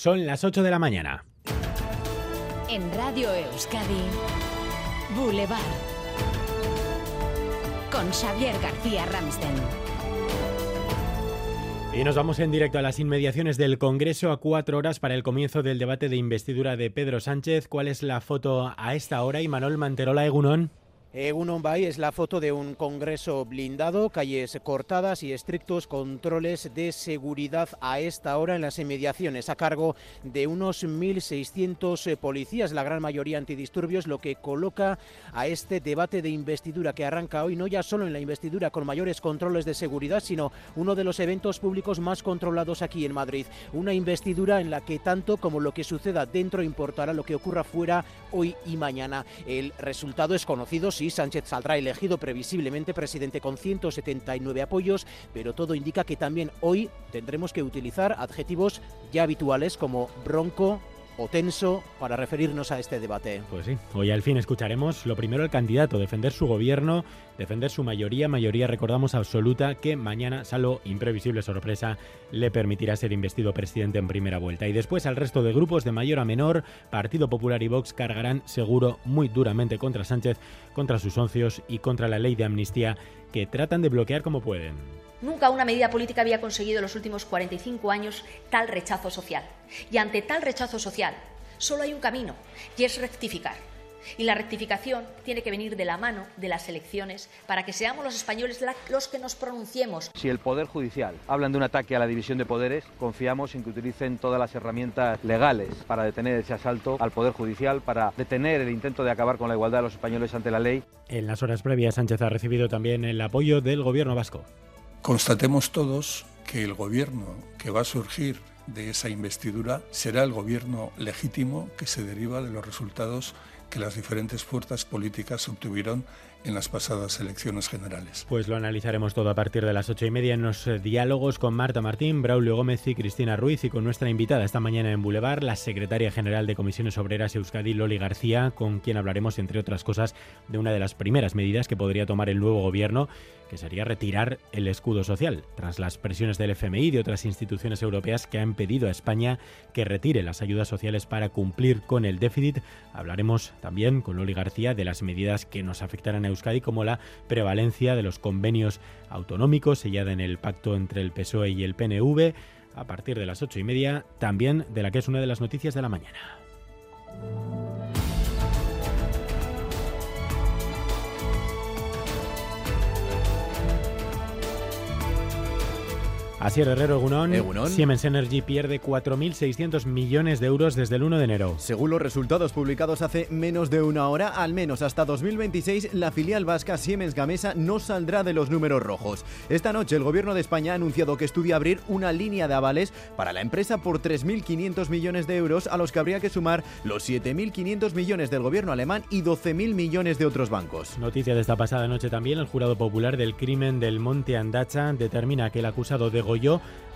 Son las 8 de la mañana. En Radio Euskadi, Boulevard. Con Xavier García Ramsten. Y nos vamos en directo a las inmediaciones del Congreso a cuatro horas para el comienzo del debate de investidura de Pedro Sánchez. ¿Cuál es la foto a esta hora? Y Manuel Manterola Egunón. Eh, un Bay es la foto de un congreso blindado, calles cortadas y estrictos controles de seguridad a esta hora en las inmediaciones, a cargo de unos 1.600 eh, policías, la gran mayoría antidisturbios, lo que coloca a este debate de investidura que arranca hoy, no ya solo en la investidura con mayores controles de seguridad, sino uno de los eventos públicos más controlados aquí en Madrid. Una investidura en la que tanto como lo que suceda dentro importará lo que ocurra fuera hoy y mañana. El resultado es conocido Sí, Sánchez saldrá elegido previsiblemente presidente con 179 apoyos, pero todo indica que también hoy tendremos que utilizar adjetivos ya habituales como bronco, o tenso para referirnos a este debate. Pues sí, hoy al fin escucharemos lo primero al candidato, defender su gobierno, defender su mayoría, mayoría recordamos absoluta que mañana, salvo imprevisible sorpresa, le permitirá ser investido presidente en primera vuelta. Y después al resto de grupos de mayor a menor, Partido Popular y Vox cargarán seguro muy duramente contra Sánchez, contra sus socios y contra la ley de amnistía que tratan de bloquear como pueden. Nunca una medida política había conseguido en los últimos 45 años tal rechazo social. Y ante tal rechazo social, solo hay un camino, y es rectificar. Y la rectificación tiene que venir de la mano de las elecciones para que seamos los españoles los que nos pronunciemos. Si el Poder Judicial hablan de un ataque a la división de poderes, confiamos en que utilicen todas las herramientas legales para detener ese asalto al Poder Judicial, para detener el intento de acabar con la igualdad de los españoles ante la ley. En las horas previas, Sánchez ha recibido también el apoyo del Gobierno vasco. Constatemos todos que el gobierno que va a surgir de esa investidura será el gobierno legítimo que se deriva de los resultados que las diferentes fuerzas políticas obtuvieron en las pasadas elecciones generales. Pues lo analizaremos todo a partir de las ocho y media en los eh, diálogos con Marta Martín, Braulio Gómez y Cristina Ruiz y con nuestra invitada esta mañana en Boulevard, la secretaria general de Comisiones Obreras Euskadi, Loli García, con quien hablaremos, entre otras cosas, de una de las primeras medidas que podría tomar el nuevo gobierno, que sería retirar el escudo social, tras las presiones del FMI y de otras instituciones europeas que han pedido a España que retire las ayudas sociales para cumplir con el déficit. Hablaremos también con Loli García de las medidas que nos afectarán a Euskadi como la prevalencia de los convenios autonómicos sellada en el pacto entre el PSOE y el PNV a partir de las ocho y media, también de la que es una de las noticias de la mañana. Así Herrero Egunon, Siemens Energy pierde 4.600 millones de euros desde el 1 de enero. Según los resultados publicados hace menos de una hora, al menos hasta 2026, la filial vasca Siemens Gamesa no saldrá de los números rojos. Esta noche el gobierno de España ha anunciado que estudia abrir una línea de avales para la empresa por 3.500 millones de euros, a los que habría que sumar los 7.500 millones del gobierno alemán y 12.000 millones de otros bancos. Noticia de esta pasada noche también, el jurado popular del crimen del Monte Andacha determina que el acusado de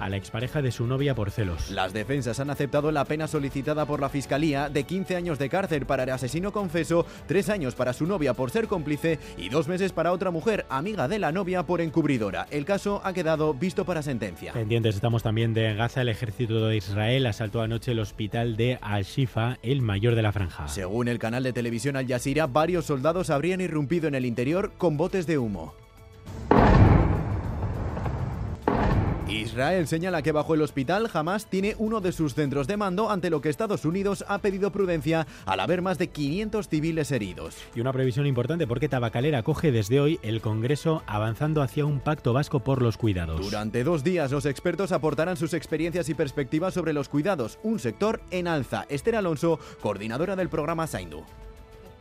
a la expareja de su novia por celos. Las defensas han aceptado la pena solicitada por la Fiscalía de 15 años de cárcel para el asesino confeso, 3 años para su novia por ser cómplice y 2 meses para otra mujer, amiga de la novia, por encubridora. El caso ha quedado visto para sentencia. Pendientes estamos también de Gaza. El ejército de Israel asaltó anoche el hospital de Al-Shifa, el mayor de la franja. Según el canal de televisión Al Jazeera, varios soldados habrían irrumpido en el interior con botes de humo. Israel señala que bajo el hospital Hamas tiene uno de sus centros de mando, ante lo que Estados Unidos ha pedido prudencia al haber más de 500 civiles heridos. Y una previsión importante porque Tabacalera coge desde hoy el Congreso avanzando hacia un pacto vasco por los cuidados. Durante dos días los expertos aportarán sus experiencias y perspectivas sobre los cuidados, un sector en alza. Esther Alonso, coordinadora del programa Saindu.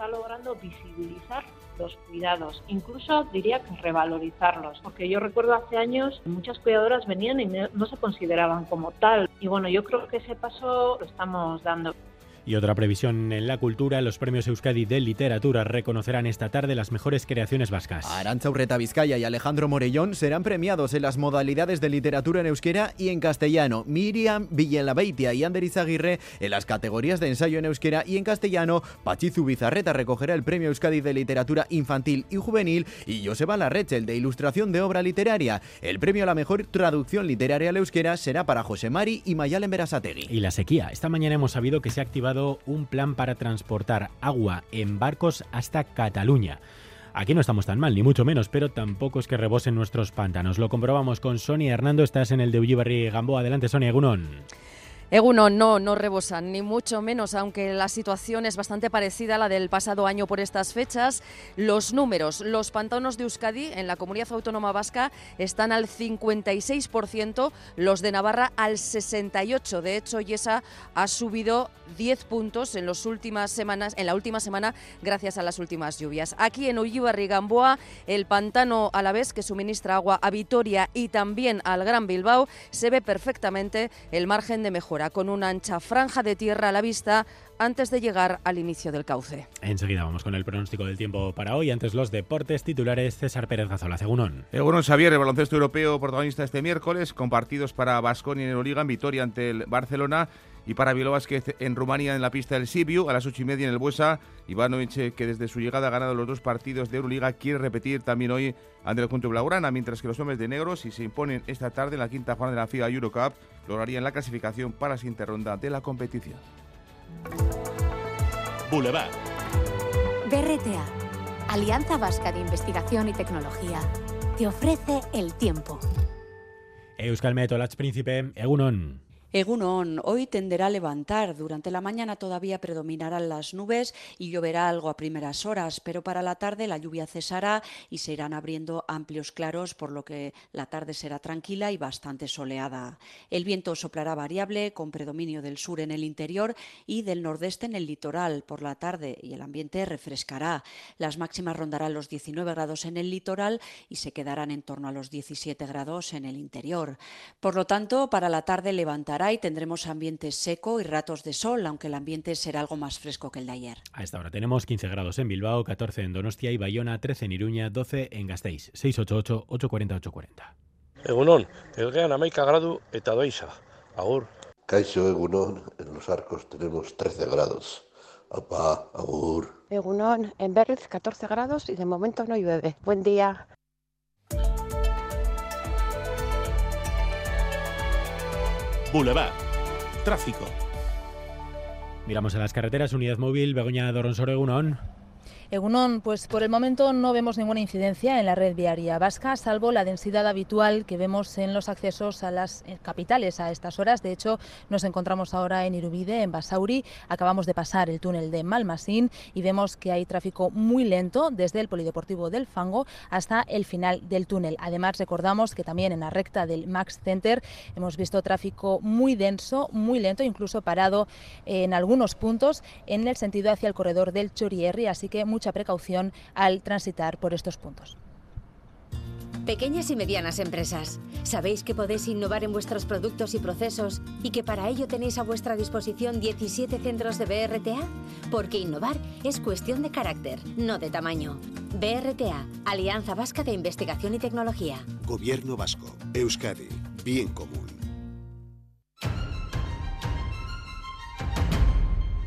Está logrando visibilizar los cuidados, incluso diría que revalorizarlos, porque yo recuerdo hace años muchas cuidadoras venían y no se consideraban como tal. Y bueno, yo creo que ese paso lo estamos dando. Y otra previsión en la cultura, los premios Euskadi de Literatura reconocerán esta tarde las mejores creaciones vascas. Arancha Urreta Vizcaya y Alejandro Morellón serán premiados en las modalidades de literatura en euskera y en castellano. Miriam Villalabeitia y Ander Izaguirre en las categorías de ensayo en euskera y en castellano. Pachizu Bizarreta recogerá el premio Euskadi de literatura infantil y juvenil y Joseba Larreche el de ilustración de obra literaria. El premio a la mejor traducción literaria al euskera será para José Mari y Mayalen Berasategui. Y la sequía. Esta mañana hemos sabido que se ha activado un plan para transportar agua en barcos hasta Cataluña. Aquí no estamos tan mal, ni mucho menos, pero tampoco es que rebosen nuestros pantanos. Lo comprobamos con Sonia Hernando. Estás en el de Ullibarri Gamboa. Adelante, Sonia Gunón. Eguno, no, no rebosan, ni mucho menos, aunque la situación es bastante parecida a la del pasado año por estas fechas. Los números, los pantanos de Euskadi en la comunidad autónoma vasca están al 56%, los de Navarra al 68%. De hecho, Yesa ha subido 10 puntos en, las últimas semanas, en la última semana gracias a las últimas lluvias. Aquí en Ullibarri Gamboa, el pantano a la vez que suministra agua a Vitoria y también al Gran Bilbao, se ve perfectamente el margen de mejora con una ancha franja de tierra a la vista antes de llegar al inicio del cauce. Enseguida vamos con el pronóstico del tiempo para hoy. Antes los deportes titulares, César Pérez Gazola, Segunón. Egunon Xavier, el baloncesto europeo protagonista este miércoles, con partidos para Basconia en Euroliga en Vitoria ante el Barcelona y para Bilbao en Rumanía en la pista del Sibiu a las ocho y media en el Buesa. Ivanovic, que desde su llegada ha ganado los dos partidos de Euroliga, quiere repetir también hoy ante el conjunto blaugrana, mientras que los hombres de negro, si se imponen esta tarde en la quinta jornada de la FIA Eurocup, lograrían la clasificación para la siguiente ronda de la competición. Boulevard. BRTA, Alianza Vasca de Investigación y Tecnología, te ofrece el tiempo. Euskal Metolats Príncipe, Egunon. Egunon, hoy tenderá a levantar. Durante la mañana todavía predominarán las nubes y lloverá algo a primeras horas, pero para la tarde la lluvia cesará y se irán abriendo amplios claros, por lo que la tarde será tranquila y bastante soleada. El viento soplará variable, con predominio del sur en el interior y del nordeste en el litoral por la tarde, y el ambiente refrescará. Las máximas rondarán los 19 grados en el litoral y se quedarán en torno a los 17 grados en el interior. Por lo tanto, para la tarde levantará y tendremos ambiente seco y ratos de sol, aunque el ambiente será algo más fresco que el de ayer. A esta hora tenemos 15 grados en Bilbao, 14 en Donostia y Bayona, 13 en Iruña, 12 en Gasteiz, 688-840-840. Egunon, elgean amaika gradu eta doiza. Agur. Caixo Egunon, en los arcos tenemos 13 grados. Apa, agur. Egunon, en Berriz 14 grados y de momento no llueve. Buen día. Boulevard. Tráfico. Miramos a las carreteras, unidad móvil, Begoña Doronsoro, Egunon. Egunon, pues por el momento no vemos ninguna incidencia en la red viaria vasca, salvo la densidad habitual que vemos en los accesos a las eh, capitales a estas horas. De hecho, nos encontramos ahora en Irubide, en Basauri. Acabamos de pasar el túnel de Malmasín y vemos que hay tráfico muy lento desde el Polideportivo del Fango hasta el final del túnel. Además, recordamos que también en la recta del Max Center hemos visto tráfico muy denso, muy lento, incluso parado en algunos puntos en el sentido hacia el corredor del Chorierri. Así que mucha precaución al transitar por estos puntos. Pequeñas y medianas empresas, ¿sabéis que podéis innovar en vuestros productos y procesos y que para ello tenéis a vuestra disposición 17 centros de BRTA? Porque innovar es cuestión de carácter, no de tamaño. BRTA, Alianza Vasca de Investigación y Tecnología. Gobierno Vasco, Euskadi, Bien Común.